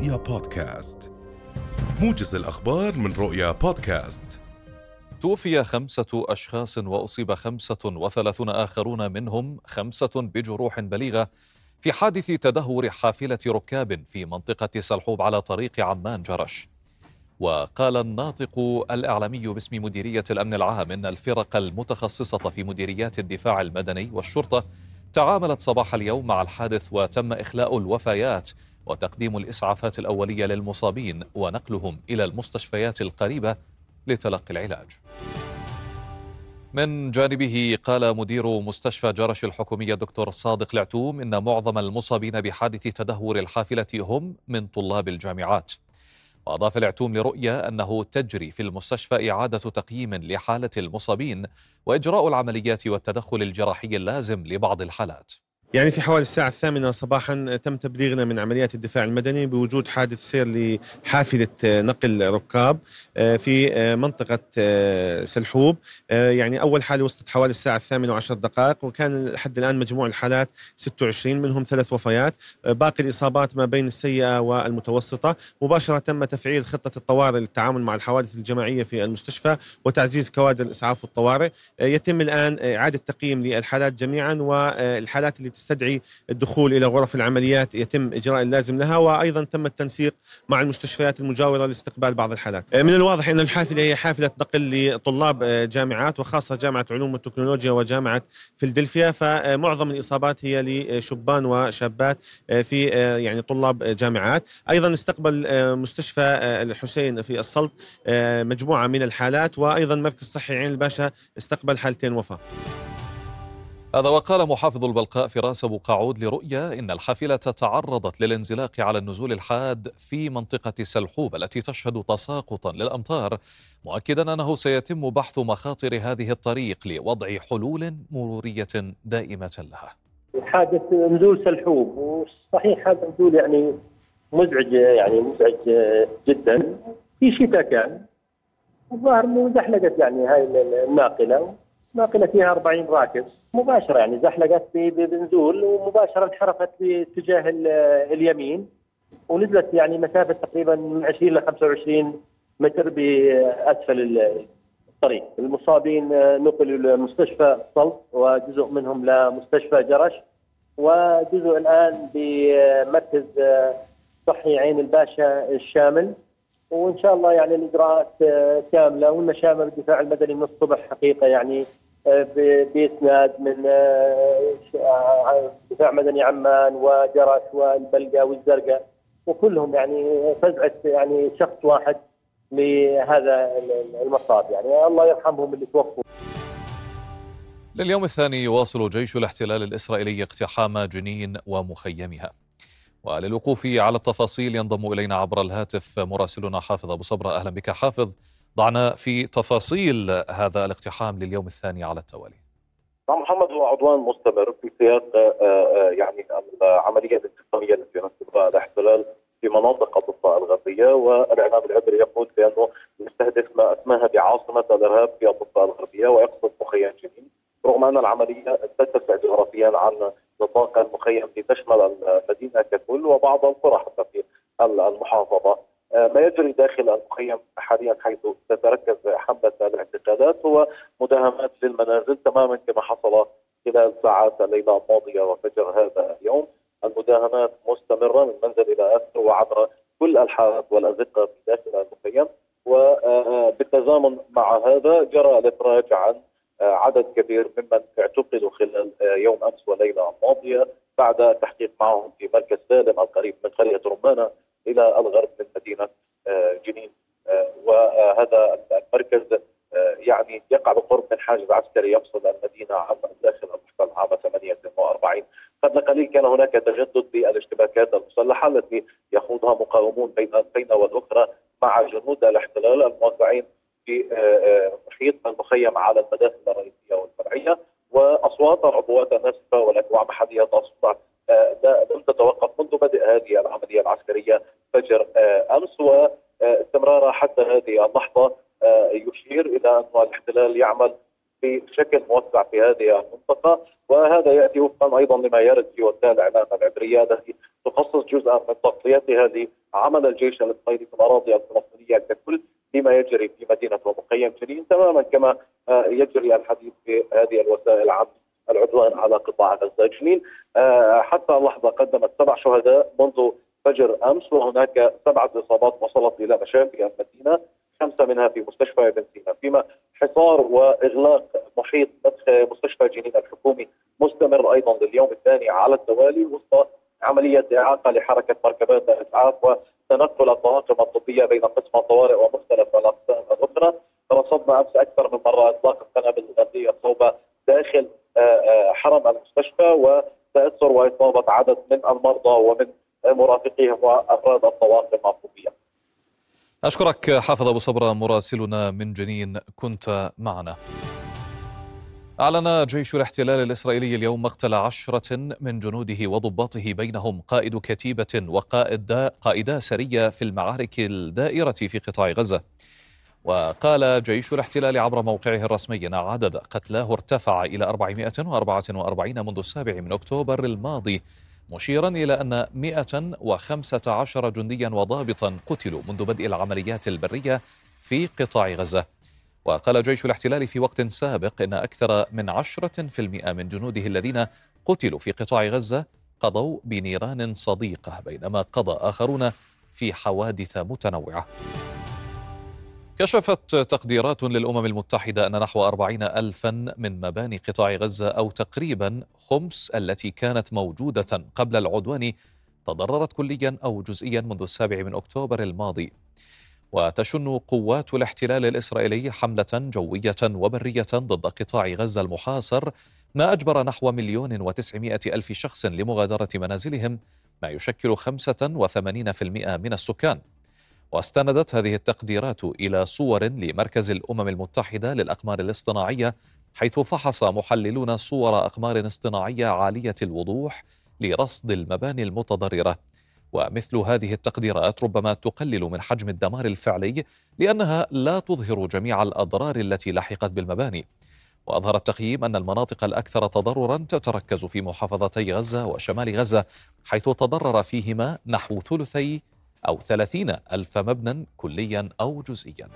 رؤيا بودكاست. موجز الأخبار من رؤيا بودكاست. توفي خمسة أشخاص وأصيب خمسة وثلاثون آخرون منهم خمسة بجروح بليغة في حادث تدهور حافلة ركاب في منطقة سلحوب على طريق عمان جرش. وقال الناطق الإعلامي باسم مديرية الأمن العام إن الفرق المتخصصة في مديريات الدفاع المدني والشرطة تعاملت صباح اليوم مع الحادث وتم إخلاء الوفيات وتقديم الإسعافات الأولية للمصابين ونقلهم إلى المستشفيات القريبة لتلقي العلاج. من جانبه قال مدير مستشفى جرش الحكومية دكتور صادق العتوم إن معظم المصابين بحادث تدهور الحافلة هم من طلاب الجامعات. وأضاف العتوم لرؤية أنه تجري في المستشفى إعادة تقييم لحالة المصابين وإجراء العمليات والتدخل الجراحي اللازم لبعض الحالات يعني في حوالي الساعة الثامنة صباحا تم تبليغنا من عمليات الدفاع المدني بوجود حادث سير لحافلة نقل ركاب آه، في آه، منطقة آه، سلحوب. يعني أول حالة وصلت حوالي الساعة الثامنة وعشر دقائق وكان لحد الآن مجموع الحالات 26 منهم ثلاث وفيات. باقي الإصابات ما بين السيئة والمتوسطة. مباشرة تم تفعيل خطة الطوارئ للتعامل مع الحوادث الجماعية في المستشفى وتعزيز كوادر الإسعاف والطوارئ. يتم الآن إعادة تقييم للحالات جميعا والحالات اللي تستدعي الدخول إلى غرف العمليات يتم إجراء اللازم لها وأيضا تم التنسيق مع المستشفيات المجاورة لاستقبال بعض الحالات. من الواضح أن الحافلة هي حافلة نقل لطلاب جامعات وخاصة جامعة علوم والتكنولوجيا وجامعة فيلادلفيا فمعظم الإصابات هي لشبان وشابات في يعني طلاب جامعات، أيضا استقبل مستشفى الحسين في السلط مجموعة من الحالات وأيضا مركز صحي عين الباشا استقبل حالتين وفاة. هذا وقال محافظ البلقاء فراس أبو قعود لرؤيا إن الحافلة تعرضت للانزلاق على النزول الحاد في منطقة سلحوب التي تشهد تساقطا للأمطار مؤكدا أنه سيتم بحث مخاطر هذه الطريق لوضع حلول مرورية دائمة لها. حادث نزول سلحوب وصحيح هذا النزول يعني مزعج يعني مزعج جدا. في شتاء كان الظاهر إنه زحلقت يعني هاي الناقلة. ناقلة فيها 40 راكب. مباشرة يعني زحلقت بنزول ومباشرة انحرفت باتجاه اليمين ونزلت يعني مسافة تقريبا من 20 ل 25 متر بأسفل الطريق. المصابين نقلوا لمستشفى السلط وجزء منهم لمستشفى جرش وجزء الآن بمركز صحي عين الباشا الشامل. وإن شاء الله يعني الإجراءات آه، كاملة والمشامل الدفاع المدني من الصبح حقيقة يعني آه، باسناد من آه، دفاع مدني عمان وجرش والبلقا والزرقاء. وكلهم يعني فزعة يعني شخص واحد لهذا المصاب يعني. الله يرحمهم اللي توفوا. لليوم الثاني يواصل جيش الاحتلال الإسرائيلي اقتحام جنين ومخيمها. وللوقوف على التفاصيل ينضم إلينا عبر الهاتف مراسلنا حافظ أبو صبرة. أهلا بك حافظ. ضعنا في تفاصيل هذا الاقتحام لليوم الثاني على التوالي. نعم محمد هو عدوان مستمر في سياق آه، آه، يعني العملية الانتقاميه التي ينفذها الاحتلال في مناطق الضفة الغربية. والإعلام العبري يقول بأنه يستهدف ما أسماها بعاصمة الإرهاب في الضفة الغربية ويقصد مخيم جنين. رغم أن العملية تتسع جغرافيا عن نطاق المخيم تشمل المدينة ككل وبعض القرى حتى في المحافظة. آه، ما يجري داخل المخيم تماما كما حصل خلال ساعات الليلة الماضيه وفجر هذا اليوم. المداهمات مستمرة من منزل إلى آخر وعبر كل الحارات والأزقة في داخل المخيم وبالتزامن مع هذا جرى الإفراج عن عدد كبير ممن اعتقلوا خلال يوم أمس والليله الماضيه بعد التحقيق معهم في مركز سالم القريب من قرية رمانة إلى الغرب من مدينة جنين. وهذا المركز يعني يقع بقرب من حاجز عسكري يفصل المدينة عن داخل المحتل عام 48 قبل قليل كان هناك تجدد بالاشتباكات المسلحة التي يخوضها مقاومون بين بين والأخرى مع جنود الاحتلال الموزعين في محيط المخيم على المداخل الرئيسية والفرعية. وأصوات العبوات الناسفه والأنواع محليه اصبحت لم تتوقف منذ بدء هذه العملية العسكرية فجر آه، أمس. واستمرارها حتى هذه اللحظة آه، يشير إلى أن الاحتلال يعمل بشكل موسع في هذه المنطقة وهذا يأتي وفقا أيضا لما يرد في وسائل الاعلام العبريه التي تخصص جزءا من تغطيتها لعمل الجيش الإسرائيلي في الأراضي الفلسطينية ككل فيما يجري في مدينة ومخيم جنين تماما كما آه، يجري الحديث في هذه الوسائل عن العدوان على قطاع غزة جنين. آه، حتى اللحظه قدمت سبع شهداء منذ فجر أمس وهناك سبعة إصابات وصلت إلى مشافي المدينة. خمسة منها في مستشفى ابن سينا فيما حصار وإغلاق محيط مستشفى جنين الحكومي مستمر أيضا لليوم الثاني على التوالي وسط عملية إعاقة لحركة مركبات الأسعاف وتنقل الطواقم الطبية بين قسم الطوارئ ومختلف الأقسام الأخرى رصدنا أمس أكثر من مرة إطلاق القنابل الغازية صوب داخل آه، آه، حرم المستشفى وتاثر وإصابة عدد من المرضى ومن مرافقيهم وأفراد الطواقم الطبية. أشكرك حافظ أبو صبرة مراسلنا من جنين كنت معنا. أعلن جيش الاحتلال الإسرائيلي اليوم مقتل عشرة من جنوده وضباطه بينهم قائد كتيبة وقائد قائدا سرية في المعارك الدائرة في قطاع غزة وقال جيش الاحتلال عبر موقعه الرسمي أن عدد قتلاه ارتفع إلى 444 منذ السابع من أكتوبر الماضي مشيرا إلى أن 115 جنديا وضابطا قتلوا منذ بدء العمليات البرية في قطاع غزة. وقال جيش الاحتلال في وقت سابق إن أكثر من عشرة في المئة من جنوده الذين قتلوا في قطاع غزة قضوا بنيران صديقة بينما قضى آخرون في حوادث متنوعة. كشفت تقديرات للأمم المتحدة أن نحو أربعين ألفا من مباني قطاع غزة أو تقريبا خمس التي كانت موجودة قبل العدوان تضررت كليا أو جزئيا منذ السابع من أكتوبر الماضي. وتشن قوات الاحتلال الإسرائيلي حملة جوية وبرية ضد قطاع غزة المحاصر ما أجبر نحو مليون وتسعمائة ألف شخص لمغادرة منازلهم ما يشكل 85% من السكان. واستندت هذه التقديرات إلى صور لمركز الأمم المتحدة للأقمار الاصطناعية حيث فحص محللون صور أقمار اصطناعية عالية الوضوح لرصد المباني المتضررة. ومثل هذه التقديرات ربما تقلل من حجم الدمار الفعلي لأنها لا تظهر جميع الأضرار التي لحقت بالمباني. وأظهر التقييم أن المناطق الأكثر تضررا تتركز في محافظتي غزة وشمال غزة حيث تضرر فيهما نحو ثلثي أو ثلاثين ألف مبنى كليا أو جزئيا.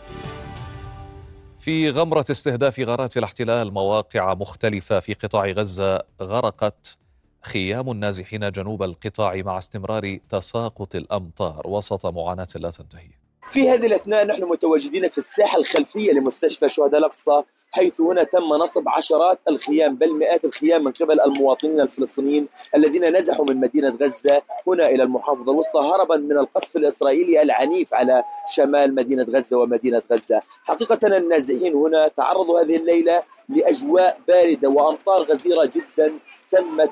في غمرة استهداف غارات الاحتلال مواقع مختلفة في قطاع غزة غرقت. خيام النازحين جنوب القطاع مع استمرار تساقط الأمطار. وسط معاناة لا تنتهي. في هذه الأثناء نحن متواجدين في الساحة الخلفية لمستشفى شهداء الأقصى حيث هنا تم نصب عشرات الخيام بل مئات الخيام من قبل المواطنين الفلسطينيين الذين نزحوا من مدينة غزة هنا إلى المحافظة الوسطى هربا من القصف الإسرائيلي العنيف على شمال مدينة غزة ومدينة غزة، حقيقة النازحين هنا تعرضوا هذه الليلة لأجواء باردة وأمطار غزيرة جدا تم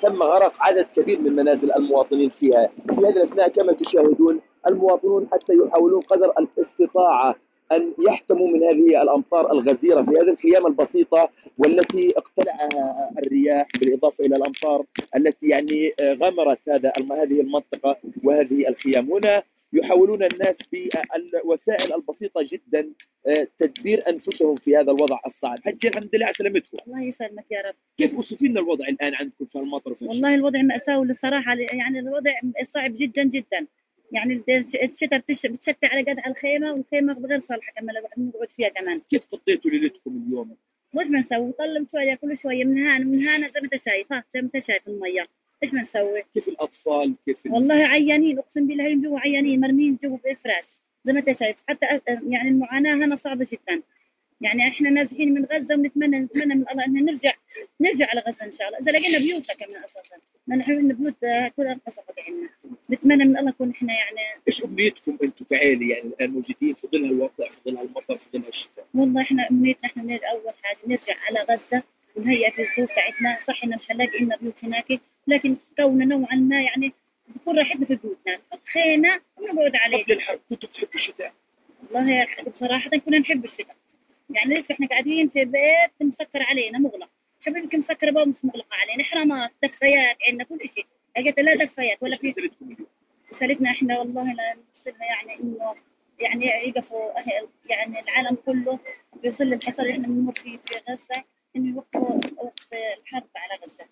تم غرق عدد كبير من منازل المواطنين فيها. في هذه الأثناء كما تشاهدون المواطنون حتى يحاولون قدر الاستطاعة أن يحتموا من هذه الأمطار الغزيرة في هذه الخيام البسيطة والتي اقتلعها الرياح بالإضافة إلى الأمطار التي يعني غمرت هذا هذه المنطقة وهذه الخيام هنا يحاولون الناس بالوسائل البسيطة جدا آه، تدبير أنفسهم في هذا الوضع الصعب، حجي الحمد لله على سلامتكم. الله يسلمك يا رب. كيف وصفي لنا الوضع الآن عندكم في المطر وفي والله الوضع مأساة الصراحه يعني الوضع صعب جدا جدا. يعني الشتاء بتشتي على قد على الخيمة والخيمة غير صالحة كمان نقعد فيها كمان. كيف قضيتوا ليلتكم اليوم؟ وش بنسوي؟ طلب شوية كل شوية من هنا من هنا زي ما انت شايف ها زي ما انت شايف المية. إيش بنسوي؟ كيف الأطفال؟ كيف والله عيانين أقسم بالله جوا عيانين مرمين جوا بالفراش زي ما انت شايف حتى يعني المعاناة هنا صعبة جدا يعني إحنا نازحين من غزة ونتمنى نتمنى من الله ان نرجع نرجع على غزه إن شاء الله. إذا لقينا بيوتنا كمان أساسا نحن البيوت كلها انقصفت عندنا نتمنى من الله نكون إحنا يعني إيش أمنيتكم أنتم كعائله يعني الآن موجودين في ظل هالوضع في ظل هالمطر في ظل هالشتاء. والله إحنا أمنيتنا إحنا أول حاجة نرجع على غزة ونهيئ في الظروف تاعتنا صح انه مش هنلاقي لنا بيوت هناك لكن كوننا نوعا ما يعني بكون راحتنا في بيوتنا. نحط خيمة ونقعد عليه قبل الحرب كنتوا بتحبوا الشتاء؟ والله بصراحة كنا نحب الشتاء. يعني ليش إحنا قاعدين في بيت مسكر علينا مغلق؟ شباب يمكن مسكر باب مغلقه علينا؟ حرامات دفايات عندنا كل شيء. لقيت لا دفايات ولا في رسالتنا إحنا والله نرسلنا يعني إنه يعني يقفوا أهل يعني العالم كله في ظل الحصار اللي إحنا بنمر فيه في غزة إنه يوقفوا وقف الحرب على غزة.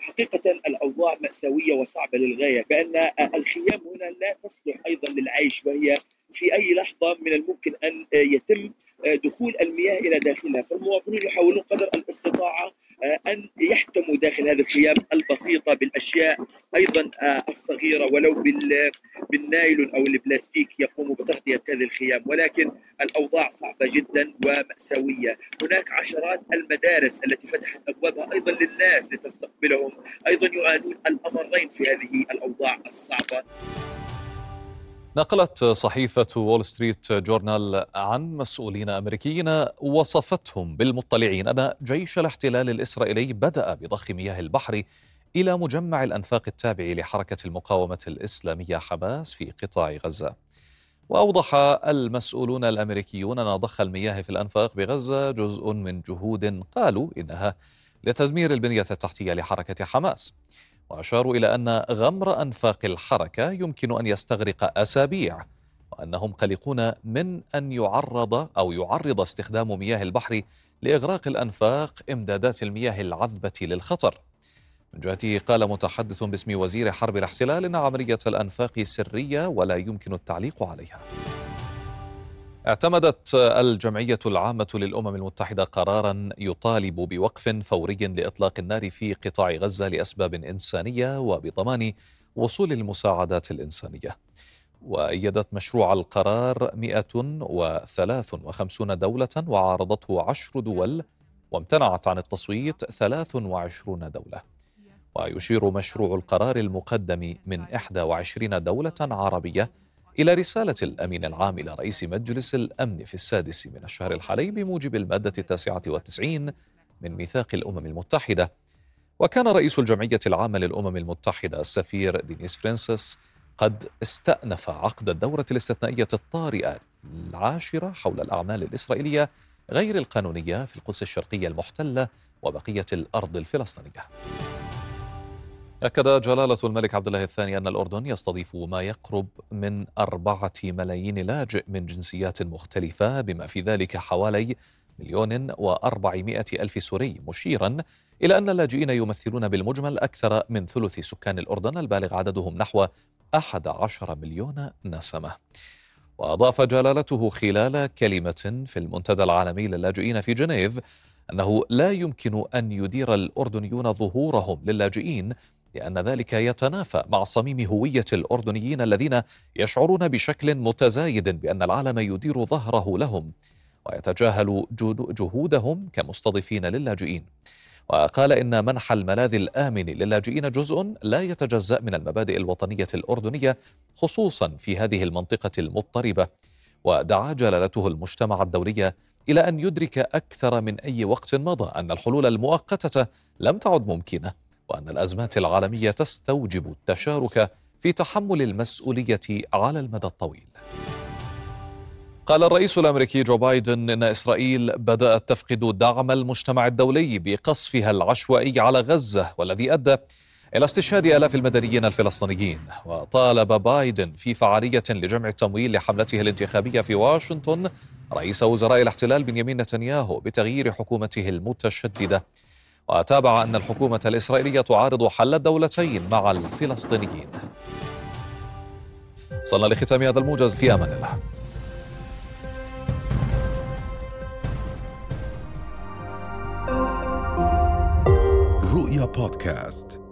حقيقة الأوضاع مأساوية وصعبة للغاية بأن الخيام هنا لا تصلح أيضا للعيش وهي في أي لحظة من الممكن أن يتم دخول المياه إلى داخلها، فالمواطنون يحاولون قدر الاستطاعة أن يحتموا داخل هذه الخيام البسيطة بالأشياء أيضا الصغيرة ولو بالنايلون أو البلاستيك يقوموا بتغطية هذه الخيام، ولكن الأوضاع صعبة جدا ومأساوية، هناك عشرات المدارس التي فتحت أبوابها أيضا للناس لتستقبلهم، أيضا يعانون الأمرين في هذه الأوضاع الصعبة. نقلت صحيفة وول ستريت جورنال عن مسؤولين أمريكيين وصفتهم بالمطلعين أن جيش الاحتلال الإسرائيلي بدأ بضخ مياه البحر إلى مجمع الأنفاق التابع لحركة المقاومة الإسلامية حماس في قطاع غزة. وأوضح المسؤولون الأمريكيون أن ضخ المياه في الأنفاق بغزة جزء من جهود قالوا إنها لتدمير البنية التحتية لحركة حماس. وأشاروا إلى أن غمر أنفاق الحركة يمكن أن يستغرق أسابيع وأنهم قلقون من أن يعرض أو يعرض استخدام مياه البحر لإغراق الأنفاق إمدادات المياه العذبة للخطر. من جهته قال متحدث باسم وزير حرب الاحتلال إن عملية الأنفاق سرية ولا يمكن التعليق عليها. اعتمدت الجمعية العامة للأمم المتحدة قرارا يطالب بوقف فوري لإطلاق النار في قطاع غزة لأسباب إنسانية وبضمان وصول المساعدات الإنسانية. وأيدت مشروع القرار 153 دولة وعارضته عشر دول وامتنعت عن التصويت 23 دولة. ويشير مشروع القرار المقدم من 21 دولة عربية إلى رسالة الأمين العام إلى رئيس مجلس الأمن في السادس من الشهر الحالي بموجب المادة التاسعة والتسعين من ميثاق الأمم المتحدة. وكان رئيس الجمعية العامة للأمم المتحدة السفير دينيس فرانسيس قد استأنف عقد الدورة الاستثنائية الطارئة العاشرة حول الأعمال الإسرائيلية غير القانونية في القدس الشرقية المحتلة وبقية الأرض الفلسطينية. أكد جلالة الملك عبد الله الثاني أن الأردن يستضيف ما يقرب من أربعة ملايين لاجئ من جنسيات مختلفة بما في ذلك حوالي مليون وأربعمائة ألف سوري مشيرا إلى أن اللاجئين يمثلون بالمجمل أكثر من ثلث سكان الأردن البالغ عددهم نحو أحد عشر مليون نسمة. وأضاف جلالته خلال كلمة في المنتدى العالمي للاجئين في جنيف أنه لا يمكن أن يدير الأردنيون ظهورهم للاجئين لأن ذلك يتنافى مع صميم هوية الأردنيين الذين يشعرون بشكل متزايد بأن العالم يدير ظهره لهم ويتجاهل جهودهم كمستضيفين للاجئين. وقال إن منح الملاذ الآمن للاجئين جزء لا يتجزأ من المبادئ الوطنية الأردنية خصوصا في هذه المنطقة المضطربة. ودعا جلالته المجتمع الدولي إلى أن يدرك أكثر من أي وقت مضى أن الحلول المؤقتة لم تعد ممكنة. وأن الأزمات العالمية تستوجب التشارك في تحمل المسؤولية على المدى الطويل. قال الرئيس الأمريكي جو بايدن إن إسرائيل بدأت تفقد دعم المجتمع الدولي بقصفها العشوائي على غزة والذي أدى إلى استشهاد آلاف المدنيين الفلسطينيين وطالب بايدن في فعالية لجمع التمويل لحملته الانتخابية في واشنطن رئيس وزراء الاحتلال بنيامين نتنياهو بتغيير حكومته المتشددة وتابع أن الحكومة الإسرائيلية تعارض حل الدولتين مع الفلسطينيين. وصلنا لختام هذا الموجز في أمان الله. رؤيا بودكاست.